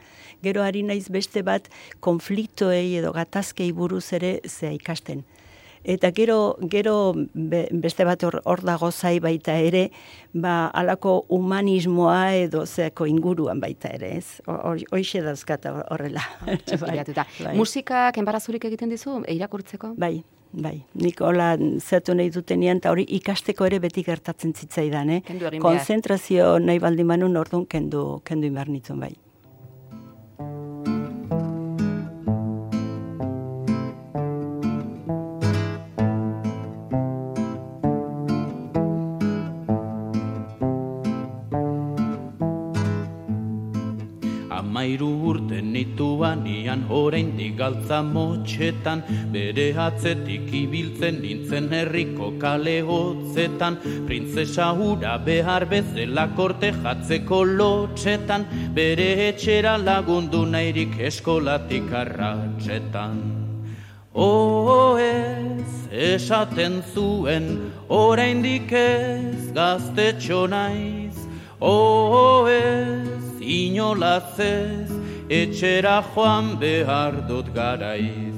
Gero ari naiz beste bat konfliktoei edo gatazkei buruz ere zea ikasten. Eta gero, gero be- beste bat hor, hor dago zai baita ere, ba, alako humanismoa edo zeako inguruan baita ere, ez? Hoixe dauzkat hor- horrela. Pilatuta. bai. Musikak enbarazurik egiten dizu, irakurtzeko? Bai, bai. Nik hola zertu nahi dutenean, eta hori ikasteko ere beti gertatzen zitzaidan, eh? Konzentrazio nahi baldin manun orduan kendu, kendu inbar nituen, bai. Amairu urte nituanian oraindik galtza motxetan Bere atzetik ibiltzen nintzen herriko kale hotzetan. Printzesa hura behar bezala korte jatzeko lotxetan Bere etxera lagundu nahirik eskolatik arratxetan O ez esaten zuen oraindik ez gaztetxo naiz. O ez inolaz ez etxera joan behar dut garaiz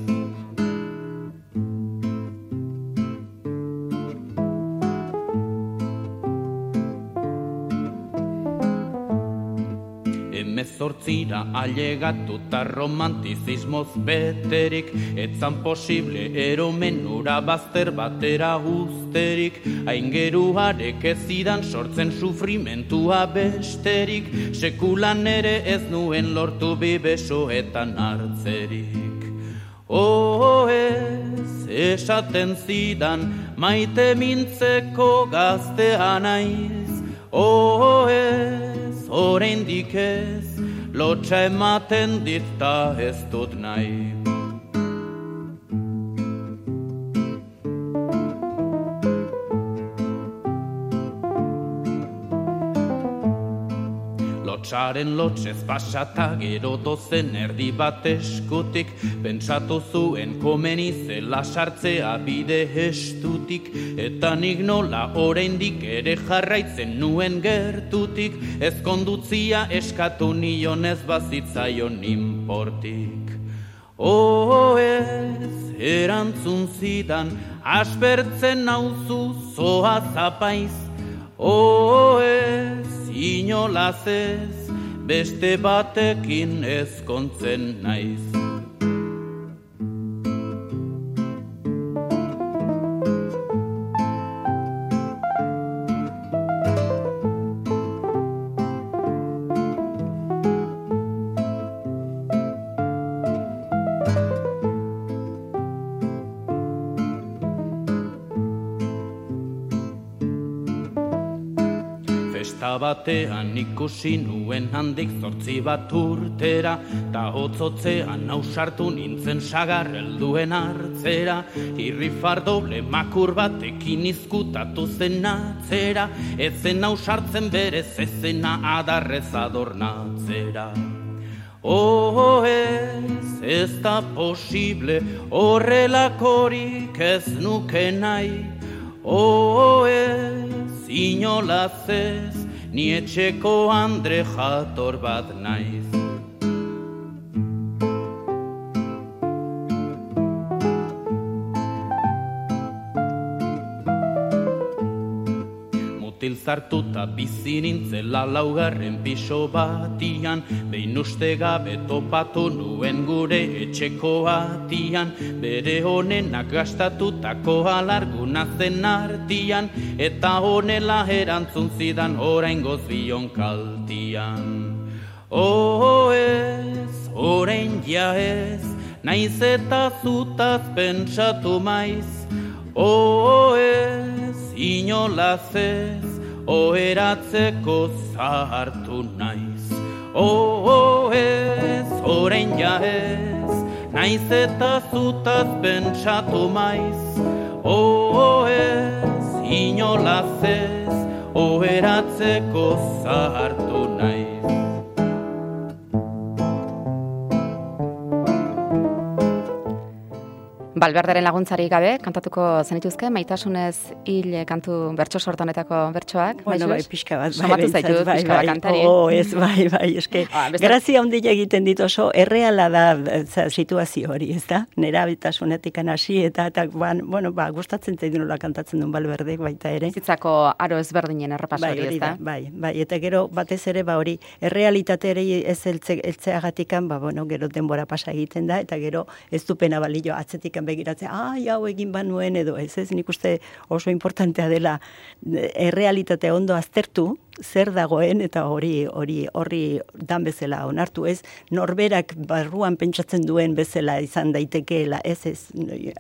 Emezortzira ailegatu ta romantizismoz beterik Etzan posible eromenura bazter batera usterik Aingeruarek ez zidan sortzen sufrimentua besterik. Sekulan ere ez nuen lortu bibesoetan hartzerik. Oh ez, esaten zidan, maite mintzeko gaztea naiz. Oh ez, oraindik ez, lotxa ematen dita ez dut nahi. Lotsaren lotsez pasata gero dozen erdi bat eskutik pentsatu zuen komeni zela sartzea bide estutik eta nik nola oraindik ere jarraitzen nuen gertutik ez kondutzia eskatu nion ez bazitzaion importik Oh ez, erantzun zidan, aspertzen nauzu zoa zapaiz. Oh ez, inolaz ez, beste batekin ezkontzen naiz. Batean ikusi nuen handik zortzi bat urtera Ta hotzotzean nausartu nintzen sagar helduen hartzera Irri fardoble makur batekin izkutatu zen atzera Ezen nausartzen berez ezena adarrez adornatzera Oh ez, ez da posible, horrelakorik ez nuke nahi. Oh ez, inolaz ez, ni etxeko andre jator bat naiz. Zartuta bizi nintzela laugarren piso batian, behin uste gabe topatu nuen gure etxeko atian, bere honenak gastatutako alarguna zen artian, eta honela erantzun zidan orain bion kaltian. Oh ez, orain ja ez, naiz eta zutaz pentsatu maiz, oh ez, inolaz ez, oheratzeko zahartu naiz. Oh ez, orain ja ez, naiz eta zutaz pentsatu maiz, oh ez, inolaz ez, oheratzeko zahartu naiz. Balberderen laguntzari gabe, kantatuko zenituzke, maitasunez hil kantu bertso sortonetako bertsoak, bueno, bai, pixka bat, bai, Somatu zaitu, bai, pixka bai, kantari. Oh, ez, bai, bai, eske, Ah, grazia ondila egiten dit oso, erreala da za, situazio hori, ez da? Nera bitasunetik hasi eta, eta ban, bueno, ba, gustatzen zaitu nola kantatzen duen balberdek baita ere. Bizitzako aro ezberdinen errepaso Bai, hori, ez da? bai, bai, eta gero batez ere ba hori errealitateari ez eltze, eltzeagatikan, ba bueno, gero denbora pasa egiten da eta gero ez dupena balio atzetikan begiratzen, ai, hau egin banuen edo ez, ez nik uste oso importantea dela errealitatea ondo aztertu, zer dagoen eta hori hori horri dan bezala onartu ez norberak barruan pentsatzen duen bezala izan daitekeela ez ez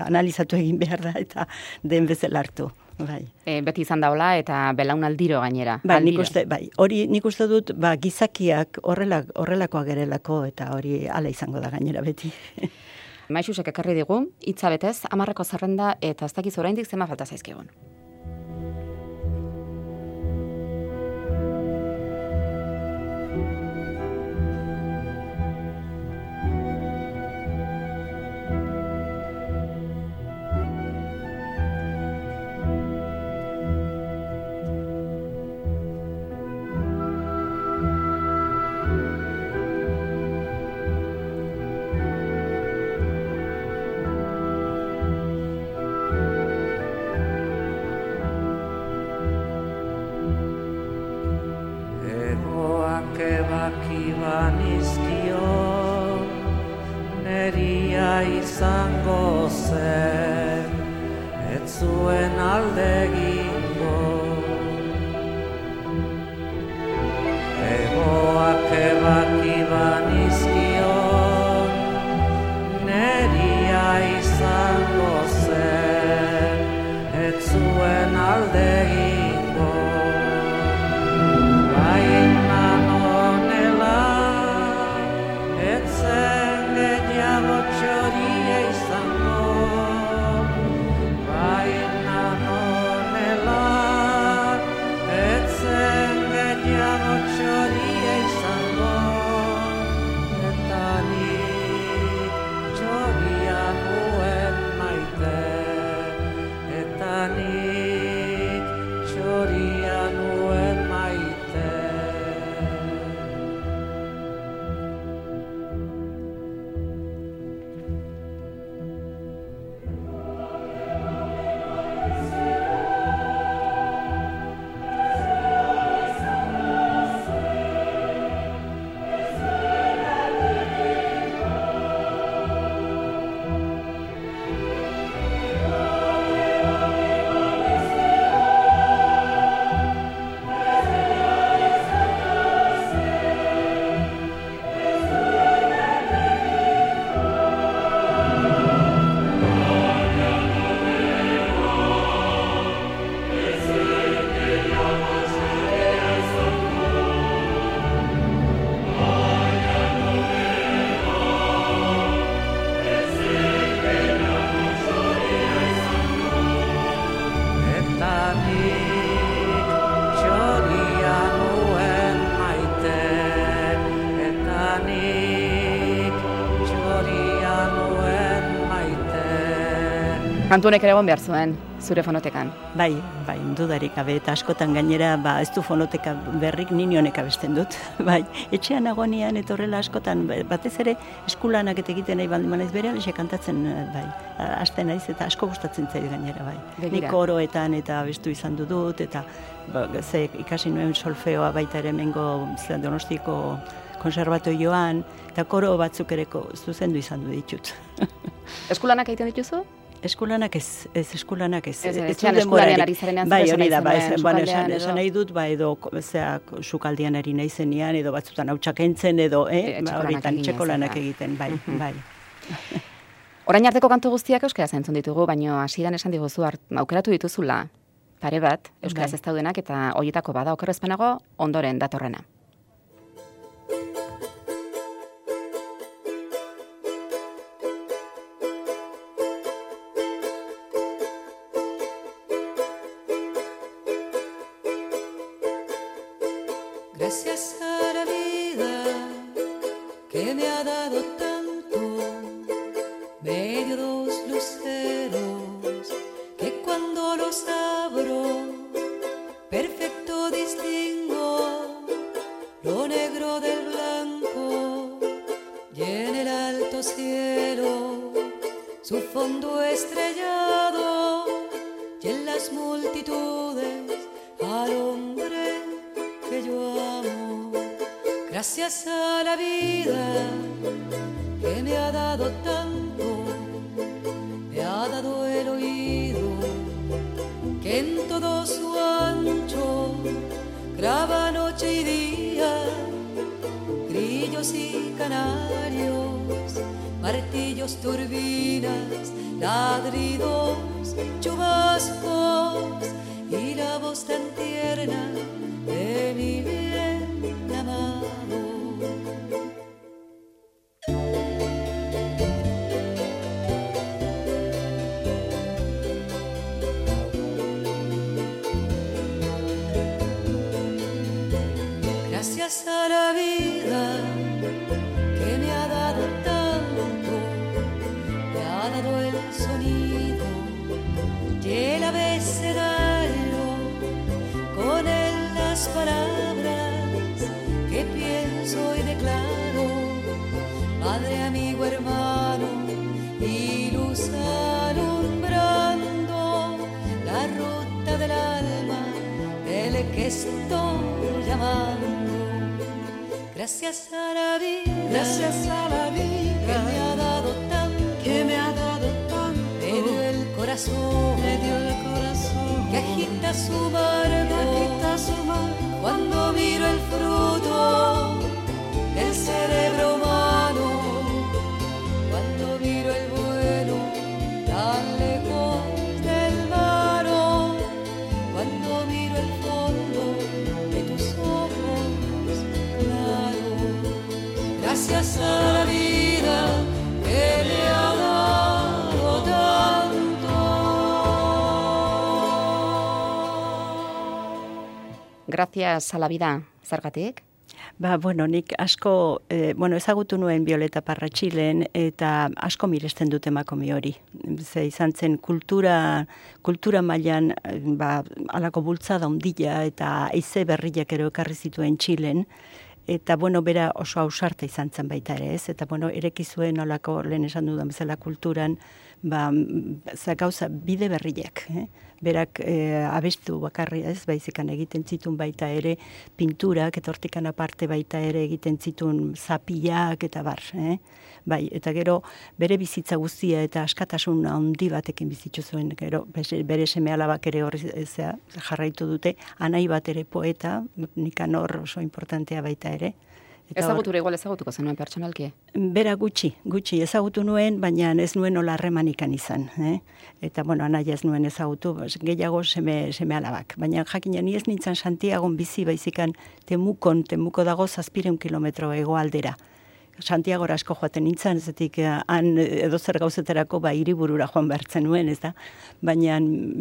analizatu egin behar da eta den bezala hartu bai E, beti izan daula eta belaunaldiro gainera. Bai, nik aldiro. uste, bai, hori nik uste dut, ba, gizakiak horrela, horrelakoa gerelako eta hori hala izango da gainera beti. Maixusek ekarri digu, hitza betez, amarreko zerrenda eta ez dakiz oraindik zema falta zaizkigun. Kantunek ere egon behar zuen, zure fonotekan. Bai, bai, dudarik gabe, eta askotan gainera, ba, ez du fonoteka berrik nini honek abesten dut. Bai, etxean agonian, eta horrela askotan, ba, batez ere, eskulanak eta egiten nahi baldin manaiz bere, alixe kantatzen, eh, bai, aste naiz, eta asko gustatzen zait gainera, bai. Begira. Nik oroetan eta bestu izan dut, eta ba, ze ikasi nuen solfeoa baita ere mengo donostiko konservatoioan, eta koro batzuk ereko zuzendu izan du ditut. Eskulanak egiten dituzu? Eskulanak ez, ez eskulanak ez. Ez, ez, ez eskulanean ari zarenean bai, hori da, bai, bueno, esan, esan nahi dut, ba, edo, zeak, sukaldian ari nahi zenian, edo batzutan hau entzen, edo, eh, e, ba, horitan txekolanak egiten, bai, bai. Orain arteko kantu guztiak euskara zentzun ditugu, baina hasieran esan diguzu aukeratu dituzula, pare bat, euskaraz bai. ez daudenak, eta horietako bada okerrezpenago, ondoren datorrena. regresa la vida que me ha dado tanto, me ha dado el oído que en todo su ancho graba noche y día, grillos y canarios, martillos, turbinas, ladridos, chubascos y la voz tan tierna de mi vida. à la. Gracias a la vida, gracias a la vida que me ha dado tanto, que me ha dado tanto, me dio el corazón, me dio el corazón, que agita su barco, agita su barco, cuando miro el fruto Gracias a la vida que me ha dado tanto. Gracias a la vida, zergatik? Ba, bueno, nik asko, eh, bueno, ezagutu nuen Violeta Parratxilen eta asko miresten dut emakomi hori. Ze izan zen kultura, kultura mailan eh, ba, alako bultzada ondila eta eize berriak ero ekarri zituen Txilen, eta bueno, bera oso ausarta izan zen baita ere, ez? Eta bueno, ereki zuen olako lehen esan dudan bezala kulturan, ba, za gauza bide berriak, eh? berak eh, abestu bakarri ez, baizikan egiten zitun baita ere pinturak, eta hortikan aparte baita ere egiten zitun zapiak eta bar, eh? bai, eta gero bere bizitza guztia eta askatasun handi batekin bizitzu zuen, gero bere, seme alabak ere horri zea, jarraitu dute, anai bat ere poeta, nikanor oso importantea baita ere, hor- Ezagutu igual ezagutuko zenuen pertsonalki. Bera gutxi, gutxi ezagutu nuen, baina ez nuen nola harremanikan izan. Eh? Eta, bueno, anaia ez nuen ezagutu, gehiago seme, seme alabak. Baina jakina ni ez nintzen Santiagon bizi baizikan temukon, temuko dago zazpireun kilometro egoaldera. Santiagora asko joaten nintzen, zetik eh, han edo zer gauzetarako ba hiriburura joan behartzen nuen, ez da? Baina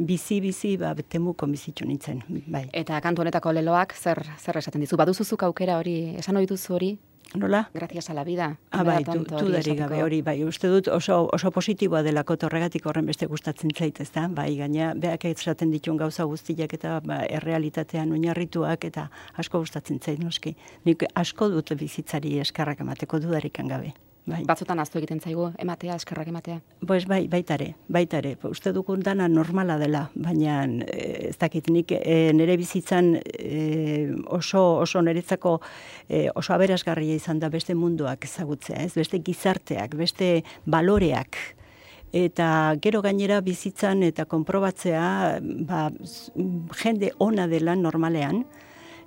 bizi-bizi ba, temukon bizitzu nintzen, bai. Eta kantu honetako leloak zer zer esaten dizu? Baduzuzuk aukera hori, esan ohi duzu hori? Nola? Gracias a la vida. Ah, bai, du, dudarik esateko. gabe hori, bai, uste dut oso, oso positiboa delako torregatik horren beste gustatzen zait, ez da? Bai, gaina, beak esaten dituen gauza guztiak eta ba, errealitatean oinarrituak eta asko gustatzen zait, noski. Nik asko dut bizitzari eskarrak emateko dudarikan gabe. Bai. Batzutan aztu egiten zaigu ematea, eskerrak ematea. Pues bai, baitare, baitare. Uste dugun dana normala dela, baina eh, ez dakit nik eh, nire bizitzan eh, oso oso niretzako eh, oso aberasgarria izan da beste munduak ezagutzea, ez? Beste gizarteak, beste baloreak. Eta gero gainera bizitzan eta konprobatzea ba, jende ona dela normalean,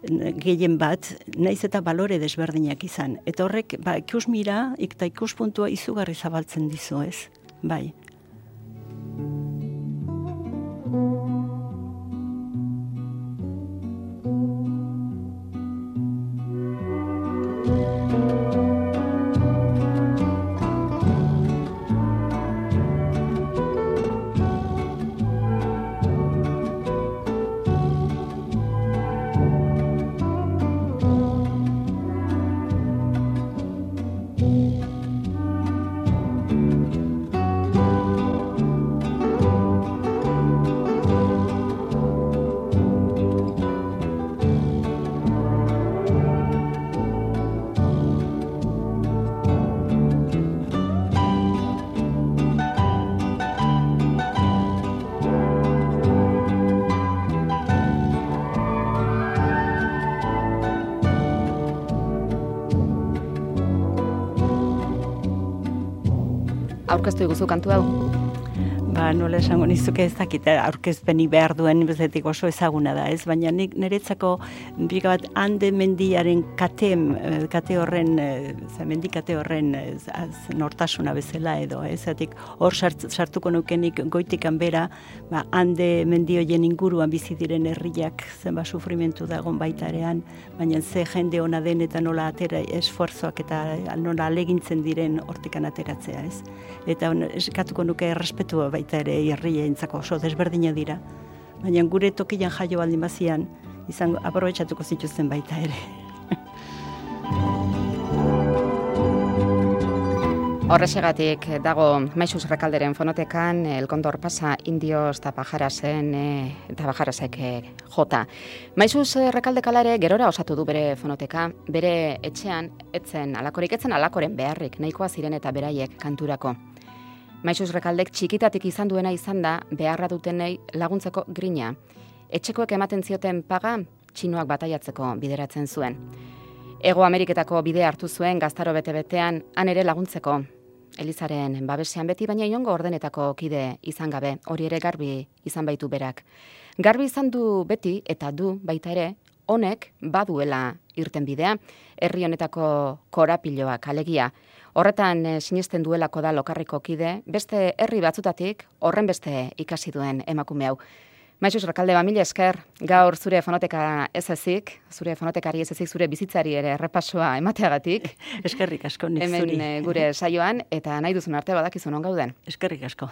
gehien bat, naiz eta balore desberdinak izan. Eta horrek, ba, ikus mira, eta ikuspuntua izugarri zabaltzen dizu, ez? Bai. Aurkeztu iguzu kantu hau. Nola esango nizuke ez dakit, aurkezpeni behar duen bezetik oso ezaguna da, ez? Baina nik niretzako pika bat hande mendiaren kate, eh, kate horren, eh, ze mendikate horren eh, az- nortasuna bezala edo, ez? Zatik hor sart, sartuko nukenik goitikan bera, ba, hande mendi hoien inguruan bizi diren herriak zenba sufrimentu dagon baita erean, baina ze jende ona den eta nola atera esforzoak eta nola alegintzen diren hortikan ateratzea, ez? Eta on, eskatuko nuke errespetua baita ere herrientzako oso desberdina dira. Baina gure tokian jaio baldin bazian, izango aprobetxatuko zituzten baita ere. Horrexegatik dago Maixus Rekalderen fonotekan El Kondor pasa indios eta pajarasen e, eta pajarasek e, jota. Maixus eh, Rekalde kalare gerora osatu du bere fonoteka, bere etxean etzen alakorik etzen alakoren beharrik nahikoa ziren eta beraiek kanturako. Maixus Rekaldek txikitatik izan duena izan da beharra dutenei laguntzeko grina. Etxekoek ematen zioten paga txinoak bataiatzeko bideratzen zuen. Ego Ameriketako bidea hartu zuen gaztaro bete-betean, han ere laguntzeko. Elizaren babesean beti, baina inongo ordenetako kide izan gabe, hori ere garbi izan baitu berak. Garbi izan du beti, eta du baita ere, honek baduela irten bidea, herri honetako korapiloak alegia. Horretan eh, sinesten duelako da lokarriko kide, beste herri batzutatik horren beste ikasi duen emakume hau. Maixus Rakalde ba, mila esker, gaur zure fonoteka ez ezik, zure fonotekari ez ezik, zure bizitzari ere errepasoa emateagatik, Eskerrik asko nik hemen zuri. eh, gure saioan, eta nahi duzun arte badakizun on gauden. Eskerrik asko.